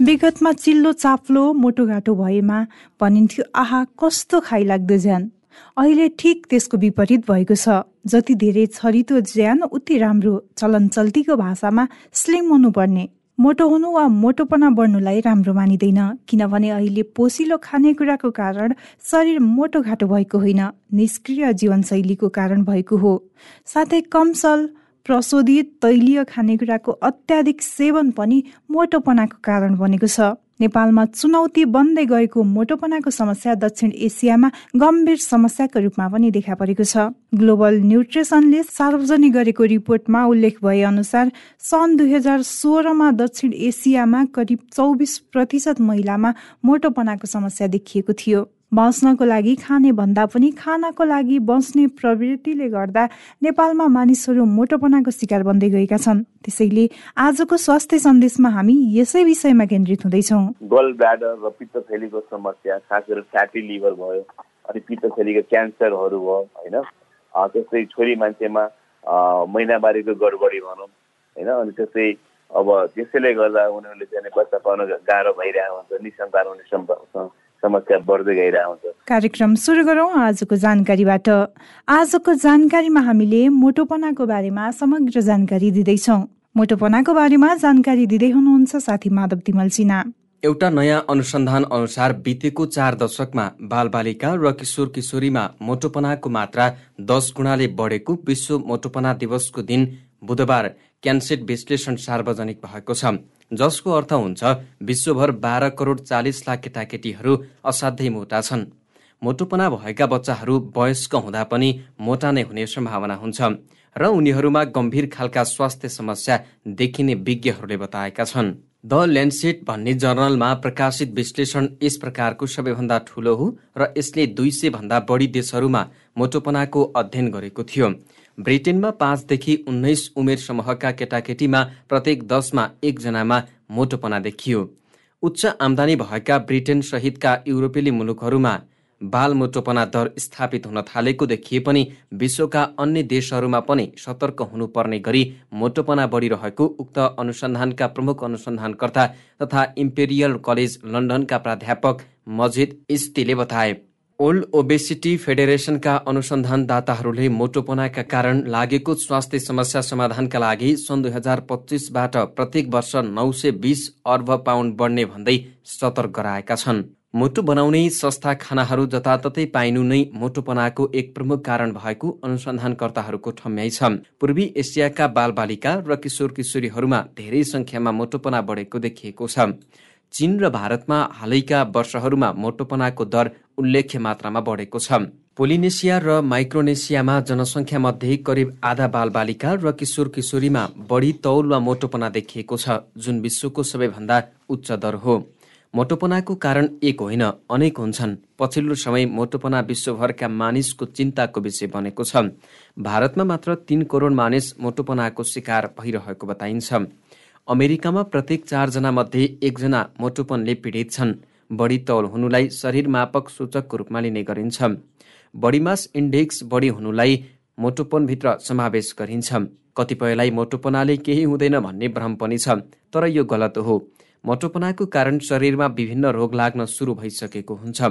विगतमा चिल्लो चाप्लो मोटोघाटो भएमा भनिन्थ्यो आहा कस्तो खाइलाग्दो ज्यान। अहिले ठिक त्यसको विपरीत भएको छ। जति धेरै छरितो ज्यान उति राम्रो। चलन चल्तीको भाषामा स्लिम हुनुपर्ने। मोटो हुनु वा मोटोपना बढ्नुलाई राम्रो मानिँदैन। किनभने अहिले पोसिलो खानेकुराको कारण शरीर मोटोघाटो भएको होइन। निष्क्रिय जीवनशैलीको कारण भएको हो। साथै कमसल प्रशोधित तैलीय खानेकुराको अत्याधिक सेवन पनि मोटोपनाको कारण बनेको छ। नेपालमा चुनौती बन्दै गएको मोटोपनाको समस्या दक्षिण एसियामा गम्भीर समस्याको रूपमा पनि देखा परेको छ। ग्लोबल न्युट्रिसनले सार्वजनिक गरेको रिपोर्टमा उल्लेख भए अनुसार सन् दुई हजार सोह्रमा दक्षिण एसियामा करिब चौबिस प्रतिशत महिलामा मोटोपनाको समस्या देखिएको थियो। बस्नको लागि खाने भन्दा पनि खानाको लागि बस्ने प्रवृत्तिले गर्दा नेपालमा मानिसहरू मोटोपनाको शिकार बन्दै गएका छन्। त्यसैले आजको स्वास्थ्य सन्देशमा हामी यसै विषयमा केन्द्रित हुँदैछौँ। गल ब्ल्याडर र पित्तथैलीको समस्या खास गरेर फ्याटी लिभर भयो अनि पित्तथैलीको क्यान्सरहरू भयो होइन? त्यस्तै छोरी मान्छेमा महिनावारीको गडबडी भनौँ होइन? अनि त्यस्तै अब त्यसैले गर्दा उनीहरूले चाहिँ बच्चा पाउन गाह्रो भइरहेको हुन्छ निसन्तान हुने समस्या बढ्दै गइरहेको हुन्छ। कार्यक्रम सुरु गरौँ आजको जानकारीबाट। आजको जानकारीमा हामीले मोटोपनाको बारेमा समग्र जानकारी दिँदैछौँ। मोटोपनाको बारेमा जानकारी दिँदै हुनुहुन्छ साथी माधव तिमल सिन्हा। एउटा नयाँ अनुसन्धान अनुसार बितेको चार दशकमा बालबालिका र किशोर किशोरीमा मोटोपनाको मात्रा दस गुणाले बढेको विश्व मोटोपना दिवसको दिन बुधबार क्यान्सेट विश्लेषण सार्वजनिक भएको छ। जसको अर्थ हुन्छ विश्वभर बाह्र करोड चालिस लाख केटाकेटीहरू असाध्यै मोटा छन्। मोटोपना भएका बच्चाहरू वयस्क हुँदा पनि मोटा नै हुने सम्भावना हुन्छ र उनीहरूमा गम्भीर खालका स्वास्थ्य समस्या देखिने विज्ञहरूले बताएका छन्। द ल्यान्डसेट भन्ने जर्नलमा प्रकाशित विश्लेषण यस प्रकारको सबैभन्दा ठूलो हो र यसले दुई सय भन्दा बढी देशहरूमा मोटोपनाको अध्ययन गरेको थियो। ब्रिटेनमा पाँचदेखि उन्नाइस उमेर समूहका केटाकेटीमा प्रत्येक दसमा एकजनामा मोटोपना देखियो। उच्च आमदानी भएका ब्रिटेन सहितका युरोपेली मुलुकहरूमा बाल मोटोपना दर स्थापित हुन थालेको देखिए पनि विश्वका अन्य देशहरूमा पनि सतर्क हुनुपर्ने गरी मोटोपना बढिरहेको उक्त अनुसन्धानका प्रमुख अनुसन्धानकर्ता तथा इम्पेरियल कलेज लन्डनका प्राध्यापक मजिद इस्तीले बताए। ओल्ड ओबेसिटी फेडरेसनका अनुसन्धानदाताहरूले मोटोपनाका कारण लागेको स्वास्थ्य समस्या समाधानका लागि सन् दुई हजार पच्चिसबाट प्रत्येक वर्ष नौ सय बिस अर्ब पाउन्ड बढ्ने भन्दै सतर्क गराएका छन्। मोटो बनाउने सस्ता खानाहरू जताततै पाइनु नै मोटोपनाको एक प्रमुख कारण भएको अनुसन्धानकर्ताहरूको ठम्याइ छ। पूर्वी एसियाका बालबालिका र किशोर किशोरीहरूमा धेरै संख्यामा मोटोपना बढेको देखिएको छ। चीन र भारतमा हालैका वर्षहरूमा मोटोपनाको दर उल्लेख्य मात्रामा बढेको छ। पोलिनेसिया र माइक्रोनेसियामा जनसङ्ख्या मध्ये करिब आधा बालबालिका र किशोर किशोरीमा बढी तौल वा मोटोपना देखिएको छ जुन विश्वको सबैभन्दा उच्च दर हो। मोटोपनाको कारण एक होइन अनेक हुन्छन्। पछिल्लो समय मोटोपना विश्वभरका मानिसको चिन्ताको विषय बनेको छ। भारतमा मात्र तीन करोड मानिस मोटोपनाको शिकार भइरहेको बताइन्छ। अमेरिकामा प्रत्येक चारजना मध्ये एकजना मोटोपनले पीडित छन्। बढी तौल हुनुलाई शरीर मापक सूचकको रूपमा लिने गरिन्छ। बडी मास इन्डेक्स बढी हुनुलाई मोटोपनभित्र समावेश गरिन्छ। कतिपयलाई मोटोपनाले केही हुँदैन भन्ने भ्रम पनि छ तर यो गलत हो। मोटोपनाको कारण शरीरमा विभिन्न रोग लाग्न सुरु भइसकेको हुन्छ।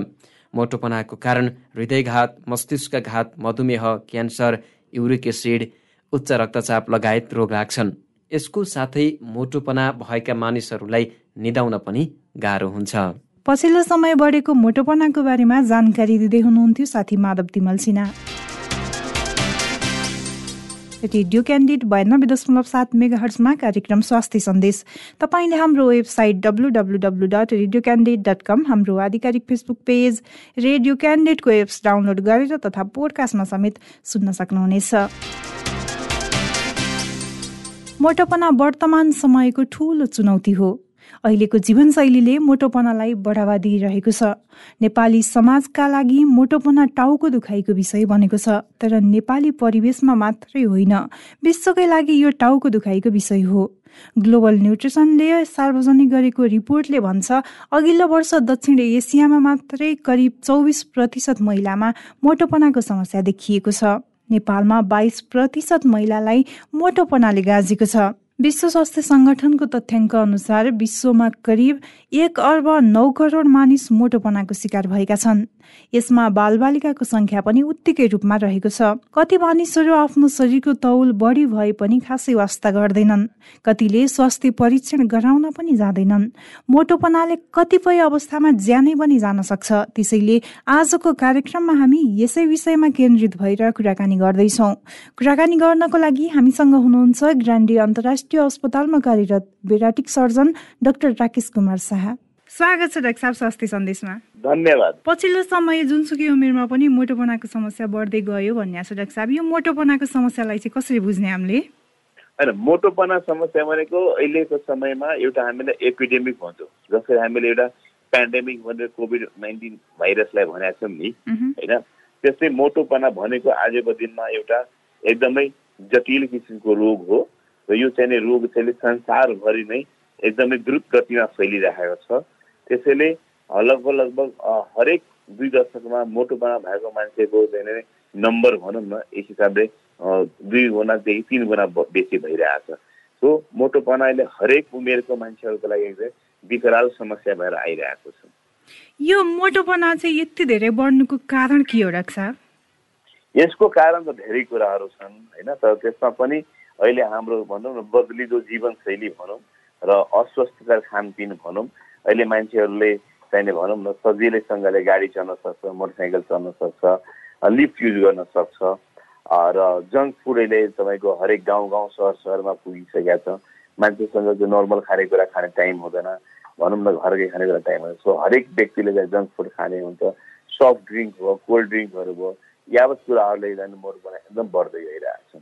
मोटोपनाको कारण हृदयघात मस्तिष्कघात मधुमेह क्यान्सर युरिक एसिड उच्च रक्तचाप लगायत रोग लाग्छन्। यसको साथै मोटोपना भएका मानिसहरूलाई निदाउन पनि गाह्रो हुन्छ। पछिल्लो समय बढेको मोटोपनाको बारेमा जानकारी दिँदै हुनुहुन्थ्यो साथी माधव तिमल सिन्हा। रेडियो क्यान्डिड बयानब्बे दशमलव सात मेगा हर्चमा कार्यक्रम स्वास्थ्य सन्देश। तपाईँले हाम्रो website W dot radio dot com हाम्रो आधिकारिक फेसबुक पेज रेडियो क्यान्डिडको एप्स डाउनलोड गरेर तथा पोडकास्टमा समेत सुन्न सक्नुहुनेछ। मोटोपना वर्तमान समयको ठूलो चुनौती हो। अहिलेको जीवनशैलीले मोटोपनालाई बढावा दिइरहेको छ। नेपाली समाजका लागि मोटोपना टाउको दुखाइको विषय बनेको छ तर नेपाली परिवेशमा मात्रै होइन। विश्वकै लागि यो टाउको दुखाइको विषय हो। ग्लोबल न्युट्रिसनले सार्वजनिक गरेको रिपोर्टले भन्छ अघिल्लो वर्ष दक्षिण एसियामा मात्रै करिब चौबिस प्रतिशत महिलामा मोटोपनाको समस्या देखिएको छ। नेपालमा बाइस प्रतिशत महिलालाई मोटोपनाले गाजेको छ। विश्व स्वास्थ्य संगठनको तथ्याङ्क अनुसार विश्वमा करिब एक अर्ब नौ करोड मानिस मोटोपनाको शिकार भएका छन्। यसमा बालबालिकाको संख्या पनि उत्तिकै रूपमा रहेको छ। कति मानिसहरू आफ्नो शरीरको तौल बढी भए पनि खासै वास्ता गर्दैनन्। कतिले स्वास्थ्य परीक्षण गराउन पनि जाँदैनन्। मोटोपनाले कतिपय अवस्थामा ज्यानै पनि जान सक्छ। त्यसैले आजको कार्यक्रममा हामी यसै विषयमा केन्द्रित भएर कुराकानी गर्दैछौ। कुराकानी गर्नको लागि हामीसँग हुनुहुन्छ ग्रान्डी अन्तर्राष्ट्रिय अस्पतालमा कार्यरत bariatric surgeon doctor Rakesh Kumar Shah. स्वागत छ डाक्टर साहब स्वास्थ्य सन्देशमा। धन्यवाद। पछिल्लो समय जुनसुकै उमेरमा पनि मोटोपनाको समस्या बढ्दै गयो भन्ने छ डाक्टर साहब यो मोटोपनाको समस्यालाई चाहिँ कसरी बुझ्ने हामीले? होइन मोटोपना समस्या भनेको अहिलेको समयमा एउटा हामीले एपिडेमिक भन्छौँ। जसरी हामीले एउटा पेन्डेमिक भनेर कोभिड नाइन्टिन भाइरसलाई भनेका छौँ नि होइन? त्यस्तै मोटोपना भनेको आजको दिनमा एउटा एकदमै जटिल किसिमको रोग हो र यो चाहिँ रोग चाहिँ संसारभरि नै एकदमै द्रुत गतिमा फैलिरहेको छ। त्यसैले लगभग लगभग हरेक दुई दशकमा मोटोपना भएको मान्छेको चाहिँ नम्बर भनौँ न यस हिसाबले दुई गुणादेखि तिन गुणा बेसी भइरहेछ। सो मोटोपनाले हरेक उमेरको मान्छेहरूको लागि विकराल समस्या भएर आइरहेको छ। यो मोटोपना चाहिँ यति धेरै बढ्नुको कारण के हो डाक्टर यसको कारण त धेरै कुराहरू छन् होइन? तर त्यसमा पनि अहिले हाम्रो भनौँ न बदलिदो जीवनशैली भनौँ र अस्वस्थकर खानपिन भनौँ अहिले मान्छेहरूले चाहिने भनौँ न सजिलैसँगले गाडी चल्न सक्छ मोटरसाइकल चल्न सक्छ लिफ्ट युज गर्न सक्छ। र जङ्क फुड अहिले तपाईँको हरेक गाउँ गाउँ सहर सहरमा पुगिसकेका छ मान्छेसँग त्यो नर्मल खानेकुरा खाने टाइम हुँदैन। भनौँ न घरकै खानेकुरा टाइम हुँदैन। सो हरेक व्यक्तिले चाहिँ जङ्क फुड खाने हुन्छ। सफ्ट ड्रिङ्क भयो कोल्ड ड्रिङ्कहरू भयो यावत कुराहरूले झन् मोटो एकदम बढ्दै गइरहेको छ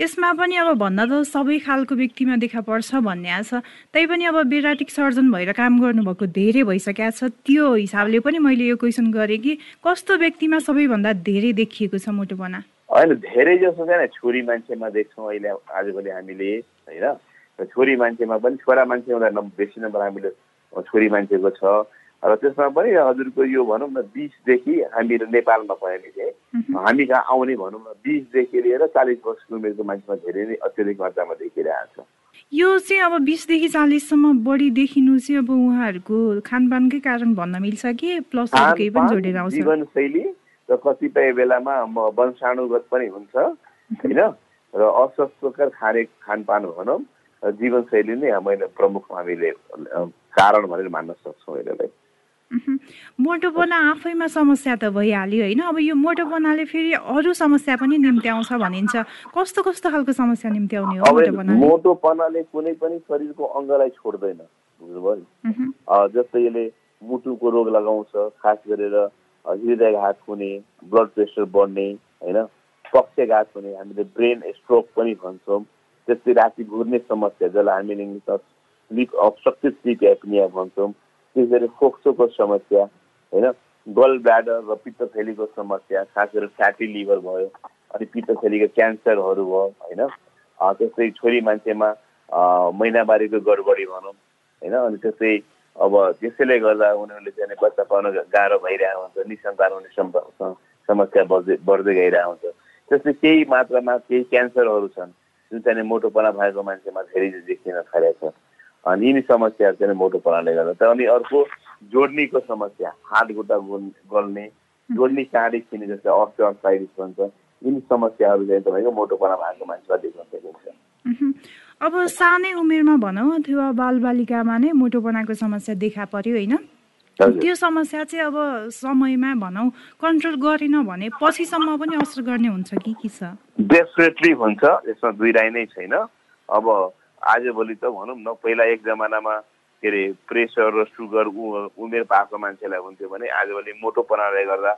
यसमा पनि अब भन्न त सबै खालको व्यक्तिमा देखा पर्छ भन्ने छ तैपनि अब बेराटिक सर्जन भएर काम गर्नुभएको धेरै भइसकेको छ। त्यो हिसाबले पनि मैले यो क्वेसन गरेँ कि कस्तो व्यक्तिमा सबैभन्दा धेरै देखिएको छ मोटोपना? होइन धेरै जसो चाहिँ छोरी मान्छेमा देख्छौँ अहिले आजभोलि हामीले होइन? छोरी मान्छेमा पनि छोरा मान्छे बेसी नम्बर हामीले छोरी मान्छेको छ। र त्यसमा पनि हजुरको यो भनौँ न बिसदेखि हामीहरू नेपालमा पनि चाहिँ। हामी कहाँ आउने भनौँ न बिसदेखि लिएर चालिस वर्ष उमेरको मान्छेमा धेरै नै अत्याधिक मात्रामा देखिरहेको छ। यो चाहिँ अब बिसदेखि चालिससम्म बढी देखिनु चाहिँ अब उहाँहरूको खानपानकै कारण भन्न मिल्छ कि? प्लस केही पनि जोडेर आउँछ? जीवनशैली र कतिपय बेलामा वंशाणुगत पनि हुन्छ होइन? र अस्वस्थकर खाने खानपान भनौँ जीवनशैली नै मैले प्रमुख हामीले कारण भनेर मान्न सक्छौँ यसलाई मोटोपना आफैमा समस्या त भइहाल्यो होइन। अब यो मोटोपनाले फेरि अरू समस्या पनि निम्त्याउँछ भनिन्छ। कस्तो कस्तो खालको समस्या निम्त्याउने हो मोटोपना मोटोपनाले? कुनै पनि शरीरको अङ्गलाई छोड्दैन। बुझ्नुभयो? जस्तै यसले मुटुको रोग लगाउँछ खास गरेर हृदयघात हुने ब्लड प्रेसर बढ्ने होइन? पक्षघात हुने हामीले ब्रेन स्ट्रोक पनि भन्छौँ। त्यस्तै राति घुर्ने समस्या जसलाई हामीले स्लिप अब्सट्रक्टिभ स्लिप एपनिया भन्छौँ। त्यसरी फोक्सोको समस्या होइन? गल ब्ल्याडर र पित्तथैलीको समस्या खास गरेर फ्याटी लिभर भयो अनि पित्तथैलीको क्यान्सरहरू भयो होइन? त्यस्तै छोरी मान्छेमा महिनावारीको गडबडी भनौँ होइन? अनि त्यस्तै अब त्यसैले गर्दा उनीहरूले चाहिँ बच्चा पाउन गाह्रो भइरहेको हुन्छ निसन्तान हुने समस्या बढ्दै बढ्दै गइरहेको हुन्छ। त्यस्तै केही मात्रामा केही क्यान्सरहरू छन् जुन चाहिँ मोटोपना भएको मान्छेमा धेरै देखिन थालेको छ। अनि यिनी समस्याहरू चाहिँ मोटोपनाले गर्दा। त अनि अर्को जोड्नीको समस्या हात खुट्टा गल्ने जोड्नी काँडी छिने जस्तै अस्टियोआर्थराइटिस भन्छ यिनी समस्याहरू चाहिँ तपाईँको मोटोपना भएको मान्छेलाई देख्न सकिन्छ अब सानै उमेरमा भनौँ अथवा बालबालिकामा नै मोटोपनाको समस्या देखा पर्यो होइन? त्यो समस्या चाहिँ अब समयमा भनौँ कन्ट्रोल गरेन भने पछिसम्म पनि असर गर्ने हुन्छ कि के छ? डेफिनेटली हुन्छ यसमा दुई राई नै छैन। अब आजभोलि त भनौँ न पहिला एक जमानामा के अरे प्रेसर र सुगर उमेर पाएको मान्छेलाई हुन्थ्यो भने आजभोलि मोटोपनाले गर्दा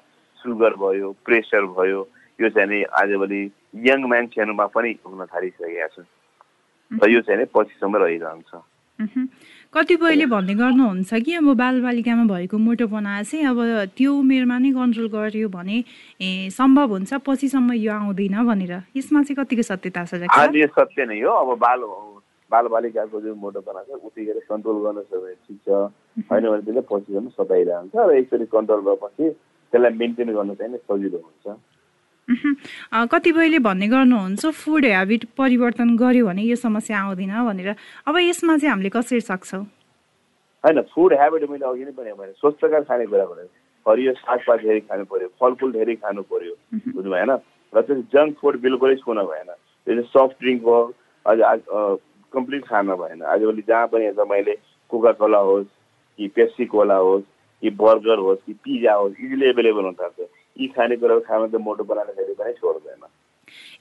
सुगर भयो प्रेसर भयो यो चाहिँ नि आजभोलि यङ मान्छेहरूमा पनि हुन थालिसकेका छ र यो चाहिँ नि पछिसम्म रहिरहन्छ। कतिपयले भन्ने गर्नुहुन्छ कि अब बालबालिकामा भएको मोटोपना चाहिँ अब त्यो उमेरमा नै कन्ट्रोल गर्यो भने सम्भव हुन्छ पछिसम्म यो आउँदैन भनेर। यसमा चाहिँ कतिको सत्यता छ सत्य नै हो। अब बाल बालबालिकाको जुन मोटोपना छ उतिखेर कन्ट्रोल गर्न सक्यो भने ठिक छ। होइन भने त्यसले पछिसम्म सताइरहन्छ र एकचोटि कन्ट्रोल भएपछि त्यसलाई मेन्टेन गर्नु चाहिँ सजिलो हुन्छ। कतिपयले भन्ने गर्नुहुन्छ फुड हेबिट परिवर्तन गर्यो भने यो समस्या आउँदैन भनेर। अब यसमा चाहिँ हामीले कसरी सक्छौँ? होइन फुड हेबिट मैले अघि नै भने भने स्वस्थकर खानेकुरा भने। हरियो सागपात धेरै खानु पर्यो फलफुल धेरै खानु पर्यो बुझ्नु भएन र त्यो जङ्क फुड बिल्कुलै छुन भएन। त्यो सफ्ट ड्रिङ्क भयो अझ कम्प्लिट खान भएन। आजभोलि जहाँ पनि हेर्छ मैले कोका कोला होस् कि पेप्सी कोला होस् कि बर्गर होस् कि पिज्जा होस् इजिली एभाइलेबल हुन थाल्छ। यी खानेकुराहरू खान त मोटो बनाएर पनि छोड्दैन।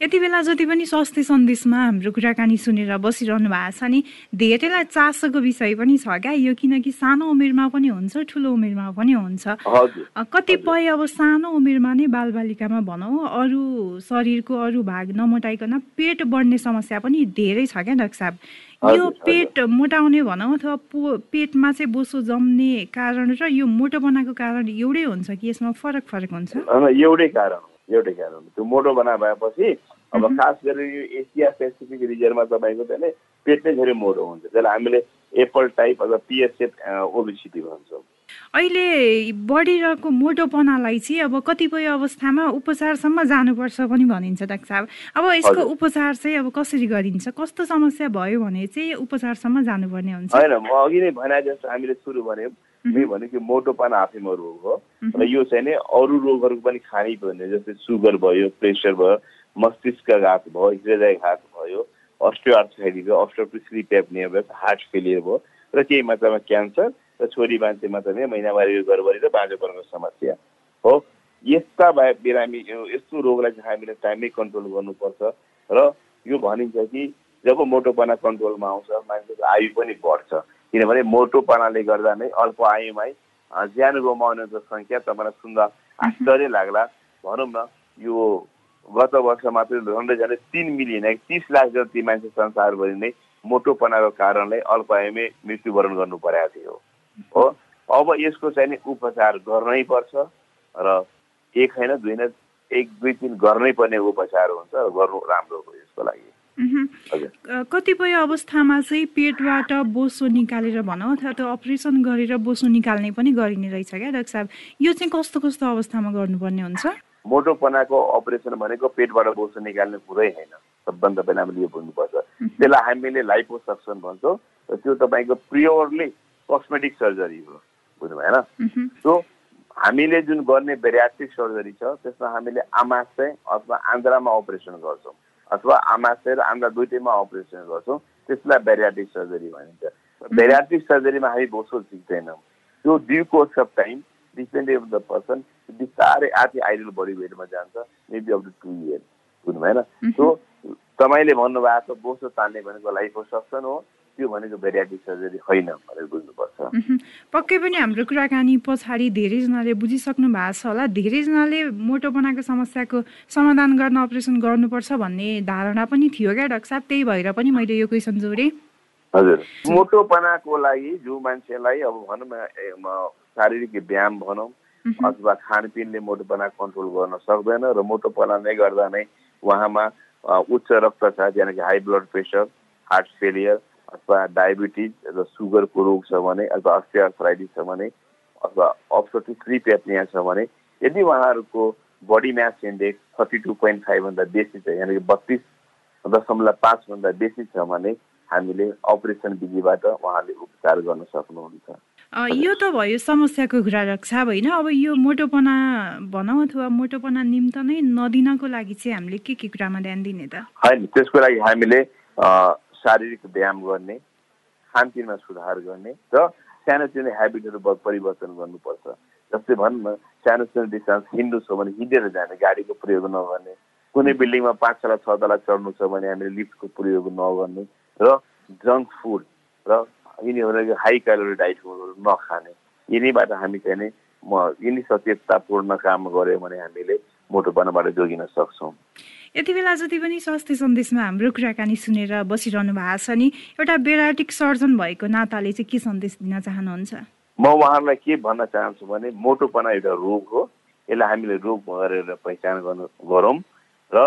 यति बेला जति पनि स्वास्थ्य सन्देशमा हाम्रो कुराकानी सुनेर बसिरहनु भएको छ नि धेरैलाई चासोको विषय पनि छ क्या? यो किनकि सानो उमेरमा पनि हुन्छ ठुलो उमेरमा पनि हुन्छ। कतिपय अब सानो उमेरमा नै बालबालिकामा भनौँ अरू शरीरको अरू भाग नमोटाइकन पेट बढ्ने समस्या पनि धेरै छ क्या डाक्टर साहब? यो पेट मोटाउने भनौँ अथवा पेटमा चाहिँ बोसो जम्ने कारण र यो मोटोपनाको कारण एउटै हुन्छ कि यसमा फरक फरक हुन्छ? एउटै कारण एउटै कारण त्यो मोटो बना भएपछि अब खास गरेर यो एसिया पेसिफिक रिजनमा तपाईँको चाहिँ पेट नै धेरै मोटो हुन्छ। त्यसलाई हामीले एप्पल टाइप अथवा पिएसएफ ओबिसिटी भन्छौँ। अहिले बढिरहेको मोटोपनालाई चाहिँ अब कतिपय अवस्थामा उपचारसम्म जानुपर्छ पनि भनिन्छ डाक्टर साहब। अब यसको उपचार चाहिँ अब कसरी गरिन्छ? कस्तो समस्या भयो भने चाहिँ उपचारसम्म जानुपर्ने हुन्छ? होइन म अघि नै भने जस्तो हामीले सुरु भन्यौँ मे भनेको मोटोपना आफैमा रोग हो र यो चाहिँ नि अरू रोगहरूको पनि खानै पर्ने जस्तै सुगर भयो प्रेसर भयो मस्तिष्कघात भयो हृदयघात भयो अस्ट्रियोआर्थराइटिस भयो अस्ट्रोपिस स्लिप एप्निया भयो हार्ट फेलियर भयो र केही मात्रामा क्यान्सर र छोरी मान्छेमा चाहिँ महिनावारी गडबडी र बाँझोपनको समस्या। हो। यस्ता बिरामी यस्तो रोगलाई चाहिँ हामीले टाइममै कन्ट्रोल गर्नुपर्छ र यो भनिन्छ कि जब मोटोपना कन्ट्रोलमा आउँछ मान्छेको आयु पनि बढ्छ। किनभने मोटोपनाले गर्दा नै अल्प आयुमै ज्यान गुमाउनेको सङ्ख्या तपाईँलाई सुन्दा आश्चर्य लाग्ला। भनौँ न यो गत वर्ष मात्रै झन्डै झन्डै तिन मिलियन तिस लाख जति मान्छे संसारभरि नै मोटोपनाको कारणले अल्प आयुमै मृत्युवरण गर्नु परेको थियो। हो? अब यसको चाहिँ नि उपचार गर्नै पर्छ र एक होइन दुई होइन एक दुई तिन गर्नै पर्ने उपचार हुन्छ र गर्नु राम्रो हो यसको लागि। कतिपय अवस्थामा चाहिँ पेटबाट बोसो निकालेर भनौँ अथवा त्यो अपरेसन गरेर बोसो निकाल्ने पनि गरिने रहेछ क्या डाक्टर साहब? यो चाहिँ कस्तो कस्तो अवस्थामा गर्नुपर्ने हुन्छ? मोटोपनाको अपरेसन भनेको पेटबाट बोसो निकाल्ने कुरै होइन। सबभन्दा पहिला हामीले यो बुझ्नुपर्छ। त्यसलाई हामीले लाइपोसक्सन भन्छौँ र त्यो तपाईँको प्योरली कस्मेटिक सर्जरी हो। बुझ्नु भएन सो हामीले जुन गर्ने बेरियाट्रिक सर्जरी छ त्यसमा हामीले आमाशय अथवा आन्द्रामा अपरेसन गर्छौँ। अथवा आमाशय र आन्द्रा दुइटैमा अपरेसन गर्छौँ त्यसलाई बेरियाट्रिक सर्जरी भनिन्छ। बेरियाट्रिक सर्जरीमा हामी बोसो सिक्दैनौँ। त्यो due course of time dependent of the person बिस्तारै आधी आइडल बडी वेटमा जान्छ maybe of the two years बुझ्नु भएन सो तपाईँले भन्नुभएको बोसो तान्ने भनेको लाइफ सक्सन हो। त्यो भनेको भेरियाटिक सर्जरी होइन भनेर बुझ्नुपर्छ। पक्कै पनि हाम्रो कुराकानी पछाडि धेरैजनाले बुझिसक्नु भएको छ होला। धेरैजनाले मोटोपनाको समस्याको समाधान गर्न अपरेसन गर्नुपर्छ भन्ने धारणा पनि थियो क्या डाक्टर साहब? त्यही भएर पनि मैले यो क्वेसन जोडेँ। हजुर। मोटोपनाको लागि जो मान्छेलाई अब भनौँ शारीरिक व्यायाम भनौँ अथवा खानपिनले मोटोपना कन्ट्रोल गर्न सक्दैन र मोटोपना नै गर्दा नै उहाँमा उच्च रक्तचाप यानि कि high blood pressure heart failure अथवा डायबिटिज र सुगरको रोग छ भने अथवा अस्टियोआर्थराइटिस छ भने अथवा अप्सोटिक स्लिप एप्निया छ भने यदि उहाँहरूको body mass index thirty two point फाइभभन्दा बेसी छ यानि कि बत्तिस दशमलव पाँचभन्दा बेसी छ भने हामीले अपरेसन विधिबाट उहाँले उपचार गर्न सक्नुहुन्छ। यो त भयो समस्याको कुरा रक्षा होइन अब यो मोटोपना भनौँ अथवा मोटोपना निम्त नै नदिनको लागि चाहिँ हामीले के के कुरामा ध्यान दिने त? होइन त्यसको लागि हामीले शारीरिक व्यायाम गर्ने खानपिनमा सुधार गर्ने र सानो सानो हेबिटहरू परिवर्तन गर्नुपर्छ। जस्तै भनौँ न सानो सानो डिस्टेन्स हिँड्नु छ भने हिँडेर जाने गाडीको प्रयोग नगर्ने कुनै बिल्डिङमा पाँच तला छ तला चढ्नु छ भने हामीले लिफ्टको प्रयोग नगर्ने र जङ्क फुड र यिनीहरू हाई क्यालोरी डाइटहरू नखाने यिनीबाट हामी चाहिँ म यिनी सचेततापूर्ण काम गऱ्यो भने हामीले मोटोपनाबाट जोगिन सक्छौँ। यति बेला जति पनि स्वास्थ्य सन्देशमा हाम्रो कुराकानी सुनेर बसिरहनु भएको छ नि एउटा बेराटिक सर्जन भएको नाताले चाहिँ के सन्देश दिन चाहनुहुन्छ? म उहाँहरूलाई के भन्न चाहन्छु भने मोटोपना एउटा रोग हो। यसलाई हामीले रोग गरेर पहिचान गर्नु गरौँ र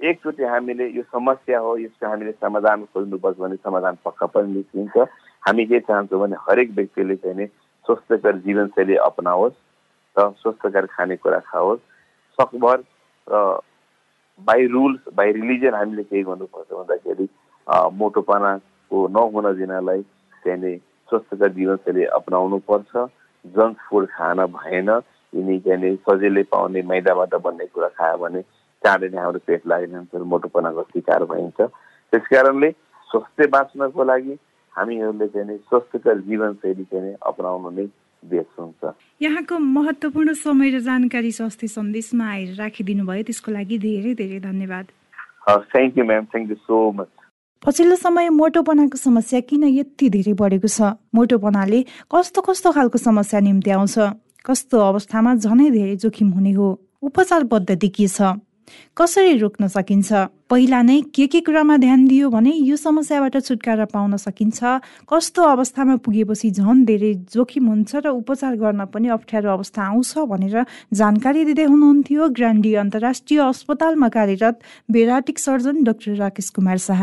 एकचोटि हामीले यो समस्या हो यसको हामीले समाधान खोज्नुपर्छ भने समाधान पक्का पनि निस्किन्छ। हामी के चाहन्छौँ भने हरेक व्यक्तिले चाहिँ नि स्वस्थकर जीवनशैली अपनाओस् र स्वस्थकर खानेकुरा खाओस्। सकभर र बाई रुल्स बाई रिलिजन हामीले केही गर्नुपर्छ भन्दाखेरि मोटोपनाको नहुन दिनलाई चाहिँ नि स्वस्थकर जीवनशैली अप्नाउनु पर्छ जङ्क फुड खान भएन यिनी चाहिँ सजिलै पाउने मैदाबाट बन्ने कुरा खायो भने चाँडै नै हाम्रो पेट लागिरहन्छ मोटोपनाको शिकार भइन्छ। त्यस कारणले स्वास्थ्य बाँच्नको लागि हामीहरूले चाहिँ स्वस्थकर जीवनशैली चाहिँ अप्नाउनु नै हुन्छ। यहाँको महत्त्वपूर्ण समय र जानकारी स्वास्थ्य सन्देशमा आएर राखिदिनु भयो। त्यसको लागि धेरै धेरै धन्यवाद। Thank you ma'am thank you so much पछिल्लो समय मोटोपनाको समस्या किन यति धेरै बढेको छ? मोटोपनाले कस्तो कस्तो खालको समस्या निम्ति आउँछ कस्तो अवस्थामा झनै धेरै जोखिम हुने हो? उपचार पद्धति के छ? कसरी रोक्न सकिन्छ? पहिला नै के के कुरामा ध्यान दियो भने यो समस्याबाट छुटकारा पाउन सकिन्छ? कस्तो अवस्थामा पुगेपछि झन् धेरै जोखिम हुन्छ र उपचार गर्न पनि अप्ठ्यारो अवस्था आउँछ भनेर जानकारी दिँदै हुनुहुन्थ्यो ग्रान्डी अन्तर्राष्ट्रिय अस्पतालमा कार्यरत bariatric surgeon doctor Rakesh Kumar Shah.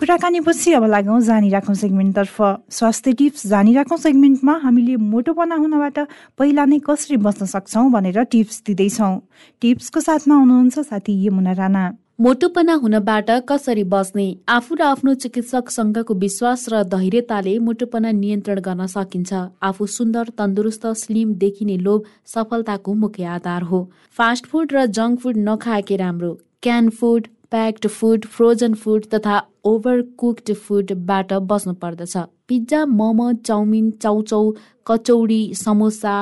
कुराकानीपछि अब लागौँ जानिराखौँ सेगमेन्टतर्फ। स्वास्थ्य टिप्स जानिराखौँ सेगमेन्टमा हामीले मोटोपना हुनबाट पहिला नै कसरी बच्न सक्छौँ भनेर टिप्स दिँदैछौँ। टिप्सको साथमा हुनुहुन्छ साथी यमुना राणा। मोटोपना हुनबाट कसरी बच्ने आफू र आफ्नो चिकित्सकसँगको विश्वास र धैर्यताले मोटोपना नियन्त्रण गर्न सकिन्छ। आफू सुन्दर तन्दुरुस्त स्लिम देखिने लोभ सफलताको मुख्य आधार हो। फास्ट फुड र जङ्क फुड नखाएकै राम्रो। Can food packed food frozen food तथा ओभर कुक्ड फुडबाट बस्नु पर्दछ। पिज्जा मोमो चाउमिन चाउचाउ कचौडी समोसा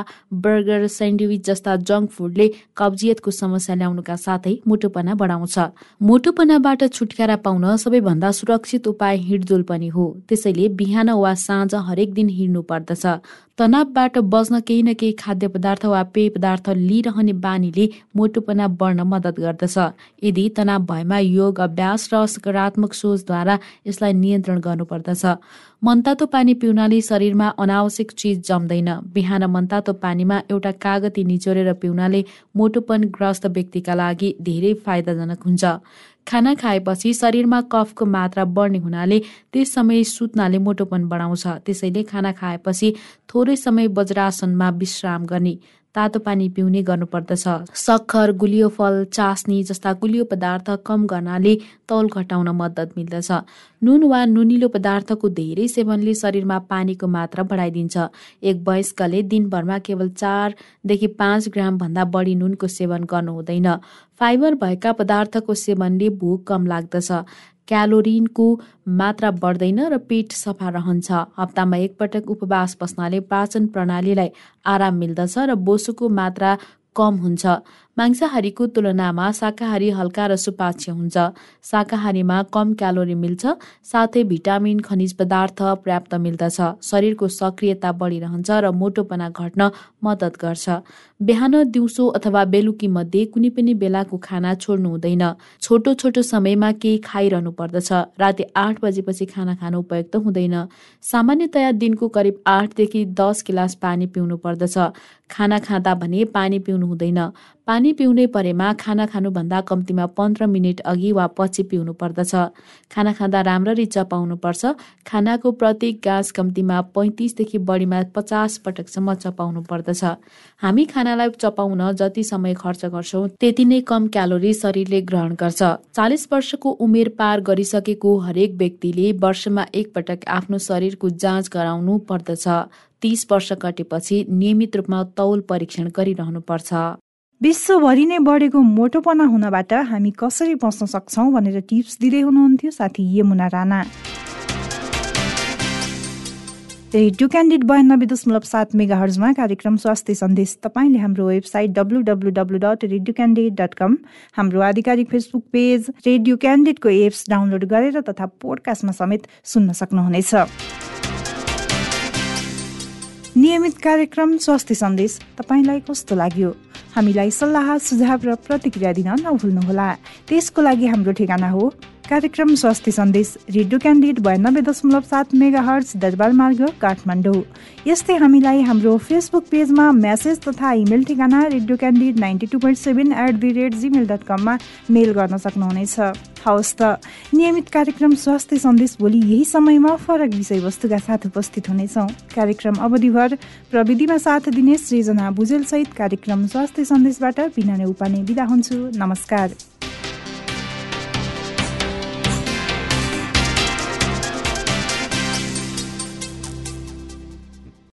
बर्गर सेन्डविच जस्ता जङ्क फुडले कब्जियतको समस्या ल्याउनुका साथै मोटोपना बढाउँछ। मोटोपनाबाट छुटकारा पाउन सबैभन्दा सुरक्षित उपाय हिँडडुल पनि हो। त्यसैले बिहान वा साँझ हरेक दिन हिँड्नु पर्दछ। तनावबाट बस्न केही न केही खाद्य पदार्थ वा पेय पदार्थ लिइरहने बानीले मोटोपना बढ्न मद्दत गर्दछ। यदि तनाव भएमा योग अभ्यास र सकारात्मक सोचद्वारा यसलाई नियन्त्रण गर्नुपर्दछ। मनतातो पानी पिउनाले शरीरमा अनावश्यक चिज जम्दैन। बिहान मनतातो पानीमा एउटा कागती निचोरेर पिउनाले मोटोपन ग्रस्त व्यक्तिका लागि धेरै फाइदाजनक हुन्छ। खाना खाएपछि शरीरमा कफको मात्रा बढ्ने हुनाले त्यस समय सुत्नाले मोटोपन बढाउँछ। त्यसैले खाना खाएपछि थोरै समय वज्रासनमा विश्राम गर्ने। तातो पानी पिउने गर्नुपर्दछ। सक्खर गुलियो फल चास्नी जस्ता गुलियो पदार्थ कम गर्नाले तौल घटाउन मद्दत मिल्दछ। नुन वा नुनिलो पदार्थको धेरै सेवनले शरीरमा पानीको मात्रा बढाइदिन्छ। एक वयस्कले दिनभरमा केवल चारदेखि पाँच ग्राम भन्दा बढी नुनको सेवन गर्नु हुँदैन। फाइबर भएका पदार्थको सेवनले भोक कम लाग्दछ। क्यालोरिनको मात्रा बढ्दैन र पेट सफा रहन्छ। हप्तामा एकपटक उपवास बस्नाले पाचन प्रणालीलाई आराम मिल्दछ र बोसोको मात्रा कम हुन्छ। मांसाहारीको तुलनामा शाकाहारी हल्का र सुपाच्य हुन्छ। शाकाहारीमा कम क्यालोरी मिल्छ साथै भिटामिन खनिज पदार्थ पर्याप्त मिल्दछ। शरीरको सक्रियता बढिरहन्छ र मोटोपना घट्न मद्दत गर्छ। बिहान दिउँसो अथवा बेलुकी मध्ये कुनै पनि बेलाको खाना छोड्नु हुँदैन। छोटो छोटो समयमा केही खाइरहनु पर्दछ। राति आठ बजेपछि खाना खानु उपयुक्त हुँदैन। सामान्यतया दिनको करिब आठदेखि दस गिलास पानी पिउनु पर्दछ। खाना खाँदा भने पानी पिउनु हुँदैन। पानी पिउने परेमा खाना खानुभन्दा कम्तीमा पन्ध्र मिनट अघि वा पछि पिउनु पर्दछ। खाना खाँदा राम्ररी चपाउनुपर्छ। खानाको प्रत्येक गाँस कम्तीमा पैँतिसदेखि बढीमा पचास पटकसम्म चपाउनु पर्दछ। हामी खानालाई चपाउन जति समय खर्च गर्छौँ त्यति नै कम क्यालोरी शरीरले ग्रहण गर्छ। चालिस वर्षको उमेर पार गरिसकेको हरेक व्यक्तिले वर्षमा एकपटक आफ्नो शरीरको जाँच गराउनु पर्दछ। तीस वर्ष कटेपछि नियमित रूपमा तौल परीक्षण गरिरहनु पर्छ विश्वभरि नै बढेको मोटोपना हुनबाट हामी कसरी बच्न सक्छौँ भनेर टिप्स दिँदै हुनुहुन्थ्यो साथी यमुना राणा। रेडियो क्यान्डिड बयानब्बे दशमलव सात मेगा हर्जमा कार्यक्रम स्वास्थ्य सन्देश तपाईँले हाम्रो website W W W dot radio Candid dot com हाम्रो आधिकारिक फेसबुक पेज रेडियो क्यान्डिडको एप्स डाउनलोड गरेर तथा पोडकास्टमा समेत सुन्न सक्नुहुनेछ। नियमित कार्यक्रम स्वास्थ्य सन्देश तपाईँलाई कस्तो लाग्यो? हामीलाई सल्लाह सुझाव र प्रतिक्रिया दिन नभुल्नुहोला। त्यसको लागि हाम्रो ठेगाना हो। कार्यक्रम स्वास्थ्य सन्देश रेडियो क्यान्डिड बयानब्बे दशमलव सात मेगा हर्च दरबार मार्ग काठमाडौँ। यस्तै हामीलाई हाम्रो फेसबुक पेजमा म्यासेज तथा इमेल ठेगाना radio Candid ninety two point seven at the rate Gmail dot कममा मेल गर्न सक्नुहुनेछ। हवस् त नियमित कार्यक्रम स्वास्थ्य सन्देश भोलि यही समयमा फरक विषयवस्तुका साथ उपस्थित हुनेछौँ। कार्यक्रम अवधिभर प्रविधिमा साथ दिने सृजना भुजेलसहित कार्यक्रम स्वास्थ्य सन्देशबाट बिना नै उपाने बिदा हुन्छु। नमस्कार।